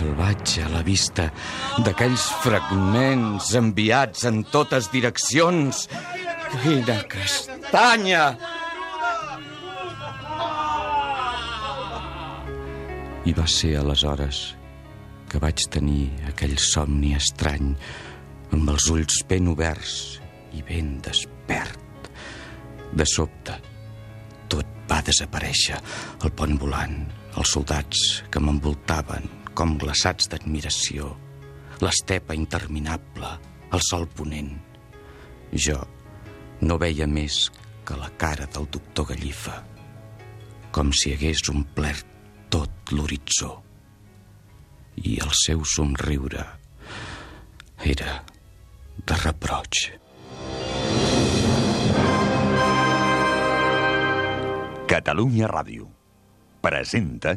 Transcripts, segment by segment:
salvatge a la vista d'aquells fragments enviats en totes direccions. Quina castanya! I va ser aleshores que vaig tenir aquell somni estrany amb els ulls ben oberts i ben despert. De sobte, tot va desaparèixer. El pont volant, els soldats que m'envoltaven com glaçats d'admiració, l'estepa interminable, el sol ponent. Jo no veia més que la cara del doctor Gallifa, com si hagués omplert tot l'horitzó. I el seu somriure era de reproig. Catalunya Ràdio presenta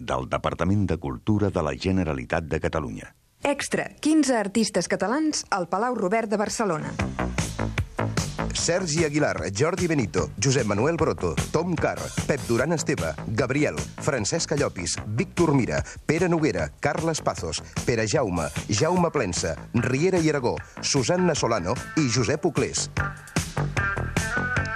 del Departament de Cultura de la Generalitat de Catalunya. Extra, 15 artistes catalans al Palau Robert de Barcelona. Sergi Aguilar, Jordi Benito, Josep Manuel Broto, Tom Carr, Pep Duran Esteve, Gabriel, Francesc Llopis, Víctor Mira, Pere Noguera, Carles Pazos, Pere Jaume, Jaume Plensa, Riera i Aragó, Susanna Solano i Josep Uclés.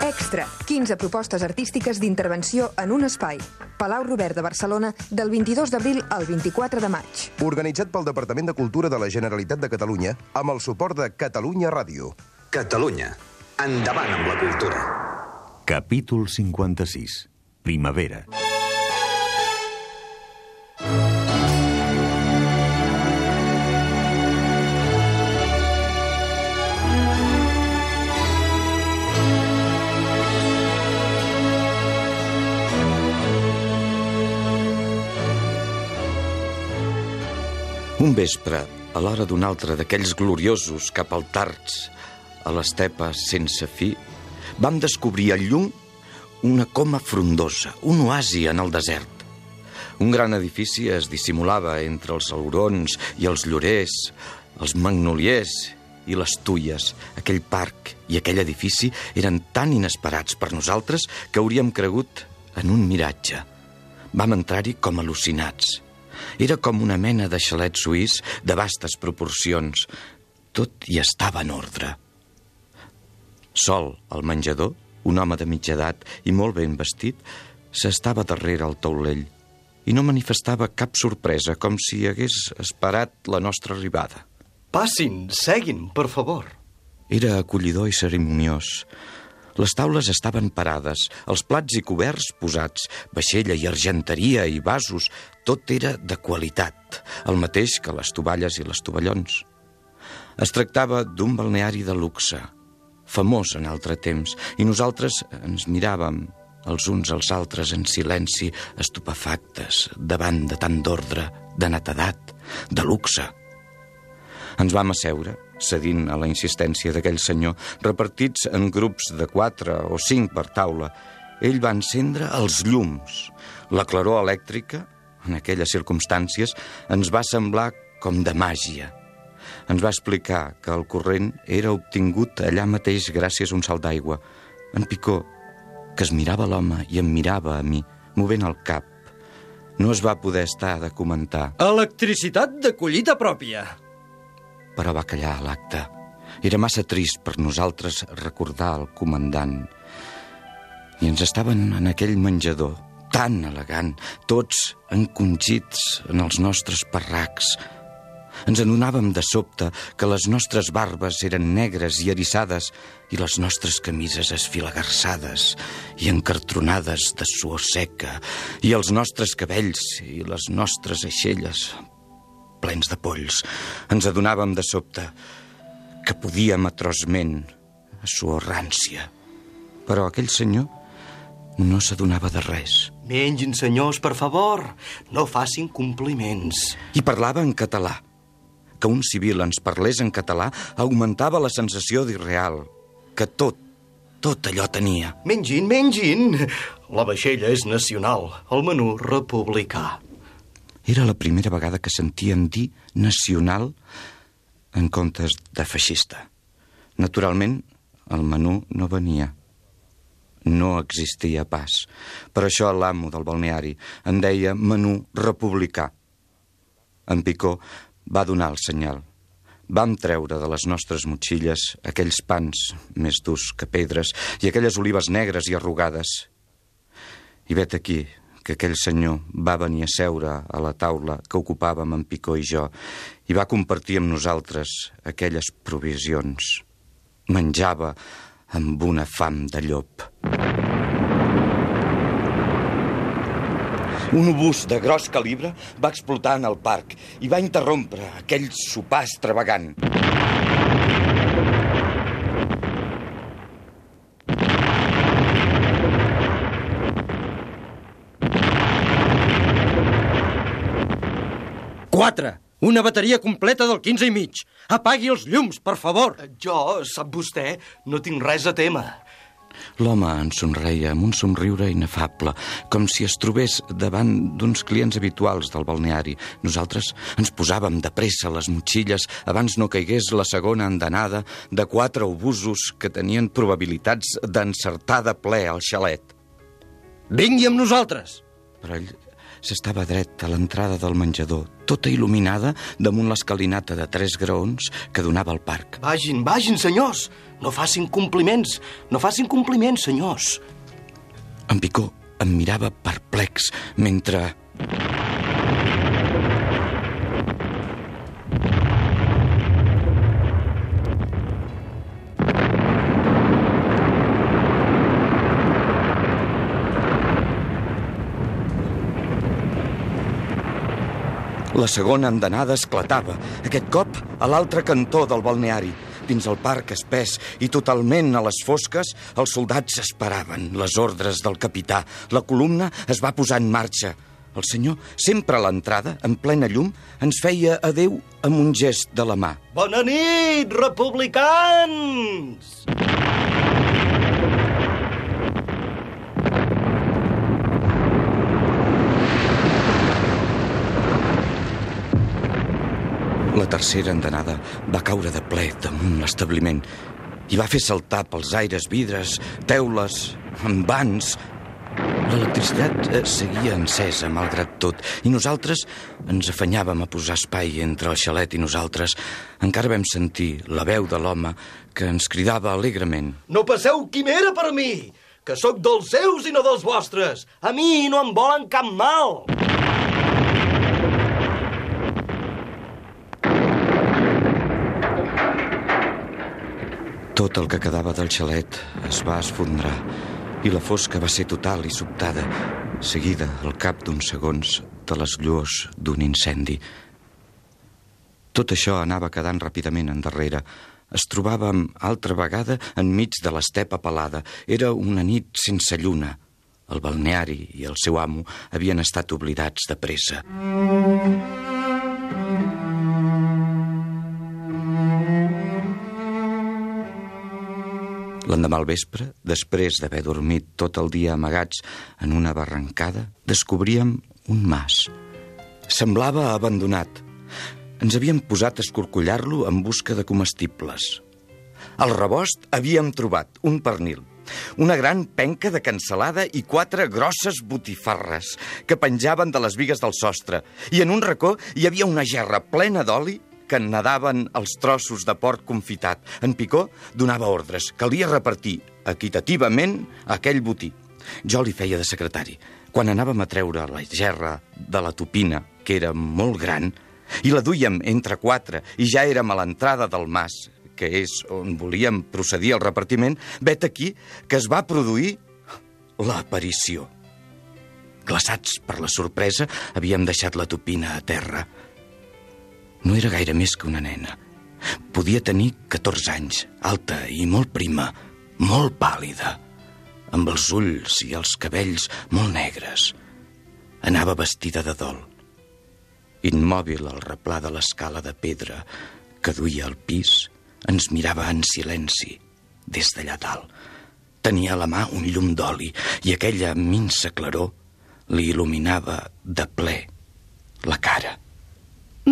Extra, 15 propostes artístiques d'intervenció en un espai. Palau Robert de Barcelona, del 22 d'abril al 24 de maig. Organitzat pel Departament de Cultura de la Generalitat de Catalunya amb el suport de Catalunya Ràdio. Catalunya. Endavant amb la cultura. Capítol 56. Primavera. Un vespre, a l'hora d'un altre d'aquells gloriosos cap al Tarts, a l'estepa sense fi, vam descobrir al llum una coma frondosa, un oasi en el desert. Un gran edifici es dissimulava entre els aurons i els llorers, els magnoliers i les tulles. Aquell parc i aquell edifici eren tan inesperats per nosaltres que hauríem cregut en un miratge. Vam entrar-hi com al·lucinats. Era com una mena de xalet suís de vastes proporcions. Tot hi estava en ordre. Sol, al menjador, un home de mitja edat i molt ben vestit, s'estava darrere el taulell i no manifestava cap sorpresa, com si hagués esperat la nostra arribada. Passin, seguin, per favor. Era acollidor i cerimoniós. Les taules estaven parades, els plats i coberts posats, vaixella i argenteria i vasos, tot era de qualitat, el mateix que les tovalles i les tovallons. Es tractava d'un balneari de luxe, famós en altre temps, i nosaltres ens miràvem els uns als altres en silenci, estupefactes, davant de tant d'ordre, de netedat, de luxe. Ens vam asseure, cedint a la insistència d'aquell senyor, repartits en grups de quatre o cinc per taula. Ell va encendre els llums. La claror elèctrica, en aquelles circumstàncies, ens va semblar com de màgia. Ens va explicar que el corrent era obtingut allà mateix gràcies a un salt d'aigua. En Picó, que es mirava l'home i em mirava a mi, movent el cap. No es va poder estar de comentar, Electricitat de collita pròpia. Però va callar a l'acte. Era massa trist per nosaltres recordar el comandant. I ens estaven en aquell menjador, tan elegant, tots encongits en els nostres parracs. Ens adonàvem de sobte que les nostres barbes eren negres i eriçades i les nostres camises esfilagarçades i encartronades de suor seca i els nostres cabells i les nostres aixelles plens de polls. Ens adonàvem de sobte que podíem atrosment a suor rància. Però aquell senyor no s'adonava de res. Mengin, senyors, per favor. No facin compliments. I parlava en català. Que un civil ens parlés en català augmentava la sensació d'irreal, que tot, tot allò tenia. Mengin, mengin. La vaixella és nacional, el menú republicà. Era la primera vegada que sentíem dir nacional en comptes de feixista. Naturalment, el menú no venia. No existia pas. Per això l'amo del balneari en deia menú republicà. En Picó va donar el senyal. Vam treure de les nostres motxilles aquells pans més durs que pedres i aquelles olives negres i arrugades. I vet aquí que aquell senyor va venir a seure a la taula que ocupàvem en Picó i jo i va compartir amb nosaltres aquelles provisions. Menjava amb una fam de llop. Un obús de gros calibre va explotar en el parc i va interrompre aquell sopar extravagant. Quatre. Una bateria completa del 15 i mig. Apagui els llums, per favor. Jo, sap vostè, no tinc res a temer. L'home ens somreia amb un somriure inefable, com si es trobés davant d'uns clients habituals del balneari. Nosaltres ens posàvem de pressa les motxilles abans no caigués la segona andanada de quatre obusos que tenien probabilitats d'encertar de ple al xalet. Vingui amb nosaltres. Però ell s'estava dret a l'entrada del menjador, tota il·luminada damunt l'escalinata de tres graons que donava al parc. Vagin, vagin, senyors. No facin compliments. No facin compliments, senyors. En Picó em mirava perplex mentre... La segona andanada esclatava, aquest cop a l'altre cantó del balneari. Dins el parc espès i totalment a les fosques, els soldats esperaven les ordres del capità. La columna es va posar en marxa. El senyor, sempre a l'entrada, en plena llum, ens feia adeu amb un gest de la mà. Bona nit, republicans! La tercera andanada va caure de ple damunt l'establiment i va fer saltar pels aires vidres, teules, envans... L'electricitat eh, seguia encesa, malgrat tot, i nosaltres ens afanyàvem a posar espai entre el xalet i nosaltres. Encara vam sentir la veu de l'home que ens cridava alegrement. No passeu quimera per mi, que sóc dels seus i no dels vostres. A mi no em volen cap mal. Tot el que quedava del xalet es va esfondrar i la fosca va ser total i sobtada, seguida al cap d'uns segons de les lluors d'un incendi. Tot això anava quedant ràpidament endarrere. Es trobàvem altra vegada enmig de l'estepa pelada. Era una nit sense lluna. El balneari i el seu amo havien estat oblidats de pressa. L'endemà al vespre, després d'haver dormit tot el dia amagats en una barrancada, descobríem un mas. Semblava abandonat. Ens havíem posat a escorcollar-lo en busca de comestibles. Al rebost havíem trobat un pernil, una gran penca de cansalada i quatre grosses botifarres que penjaven de les vigues del sostre. I en un racó hi havia una gerra plena d'oli que nadaven els trossos de porc confitat. En Picó donava ordres. Calia repartir equitativament aquell botí. Jo li feia de secretari. Quan anàvem a treure la gerra de la tupina, que era molt gran, i la duíem entre quatre i ja érem a l'entrada del mas, que és on volíem procedir al repartiment, vet aquí que es va produir l'aparició. Glaçats per la sorpresa, havíem deixat la tupina a terra. No era gaire més que una nena. Podia tenir 14 anys, alta i molt prima, molt pàl·lida, amb els ulls i els cabells molt negres. Anava vestida de dol. Immòbil al replà de l'escala de pedra que duia al pis, ens mirava en silenci des d'allà dalt. Tenia a la mà un llum d'oli i aquella minsa claror li il·luminava de ple la cara.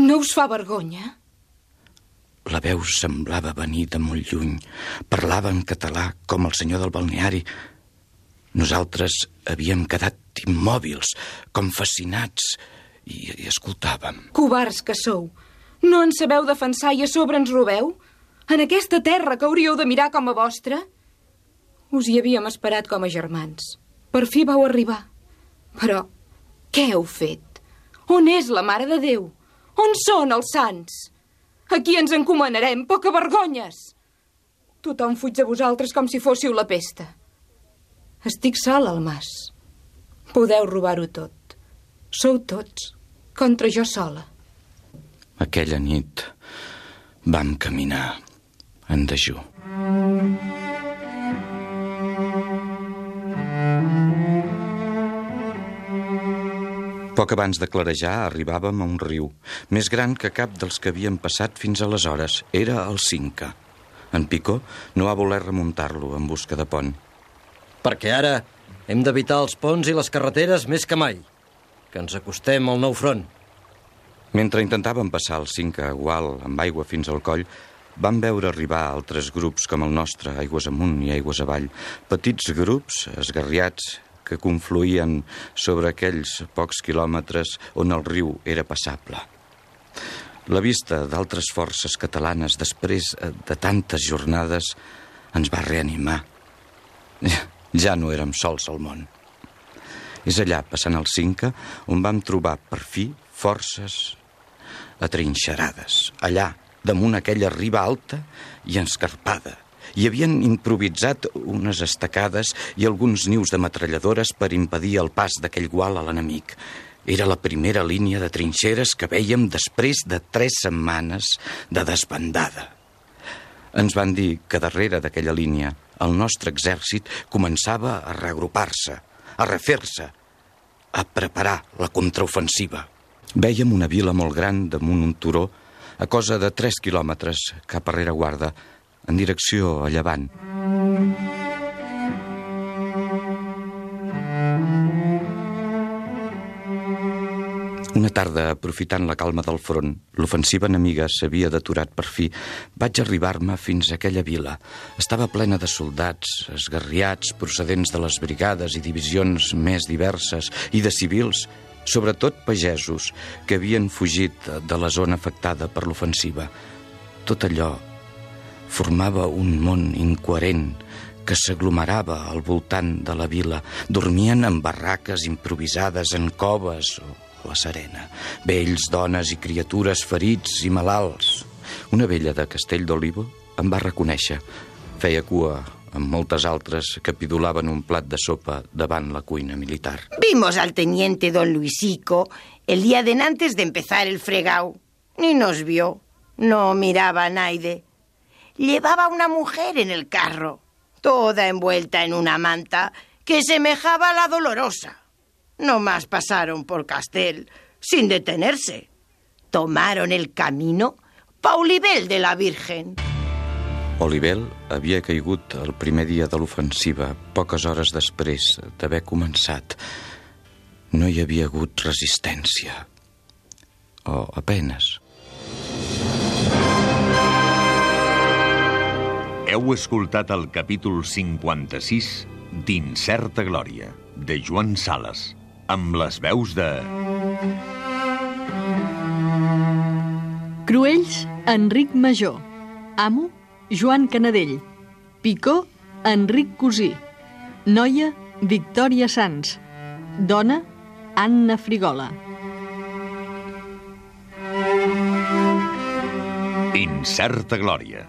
No us fa vergonya? La veu semblava venir de molt lluny. Parlava en català com el senyor del balneari. Nosaltres havíem quedat immòbils, com fascinats, i, i escoltàvem. Covards que sou. No en sabeu defensar i a sobre ens robeu? En aquesta terra que hauríeu de mirar com a vostra? Us hi havíem esperat com a germans. Per fi vau arribar. Però, què heu fet? On és la Mare de Déu? On són els sants? Aquí ens encomanarem, poca vergonyes! Tothom fuig de vosaltres com si fóssiu la pesta. Estic sol al mas. Podeu robar-ho tot. Sou tots contra jo sola. Aquella nit vam caminar en dejú. Poc abans de clarejar arribàvem a un riu, més gran que cap dels que havien passat fins aleshores. Era el Cinca. En Picó no va voler remuntar-lo en busca de pont. Perquè ara hem d'evitar els ponts i les carreteres més que mai. Que ens acostem al nou front. Mentre intentàvem passar el Cinca a Gual amb aigua fins al coll, vam veure arribar altres grups com el nostre, aigües amunt i aigües avall. Petits grups, esgarriats, que confluïen sobre aquells pocs quilòmetres on el riu era passable. La vista d'altres forces catalanes després de tantes jornades ens va reanimar. Ja no érem sols al món. És allà, passant el Cinca, on vam trobar per fi forces atrinxerades. Allà, damunt aquella riba alta i escarpada, hi havien improvisat unes estacades i alguns nius de metralladores per impedir el pas d'aquell gual a l'enemic. Era la primera línia de trinxeres que veiem després de tres setmanes de desbandada. Ens van dir que darrere d'aquella línia el nostre exèrcit començava a reagrupar-se, a refer-se, a preparar la contraofensiva. Vèiem una vila molt gran damunt un turó a cosa de 3 quilòmetres cap a rereguarda, en direcció a llevant. Una tarda, aprofitant la calma del front, l'ofensiva enemiga s'havia deturat per fi. Vaig arribar-me fins a aquella vila. Estava plena de soldats, esgarriats, procedents de les brigades i divisions més diverses, i de civils, sobretot pagesos, que havien fugit de la zona afectada per l'ofensiva. Tot allò formava un món incoherent que s'aglomerava al voltant de la vila. Dormien en barraques improvisades, en coves o la serena. Vells, dones i criatures ferits i malalts. Una vella de Castell d'Olivo em va reconèixer. Feia cua amb moltes altres que pidolaven un plat de sopa davant la cuina militar. Vimos al teniente don Luisico el día de antes de empezar el fregao. Ni nos vio. No miraba a Naide. Llevaba una mujer en el carro, toda envuelta en una manta que semejaba a la dolorosa. No más pasaron por Castel sin detenerse. Tomaron el camino pa Olivell de la Virgen. Olivell havia caigut el primer dia de l'ofensiva, poques hores després d'haver començat. No hi havia hagut resistència. O apenes. Heu escoltat el capítol 56 d'Incerta Glòria, de Joan Sales, amb les veus de... Cruells, Enric Major. Amo, Joan Canadell. Picó, Enric Cosí. Noia, Victòria Sans. Dona, Anna Frigola. Incerta Glòria,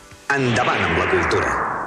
Endavant amb la cultura.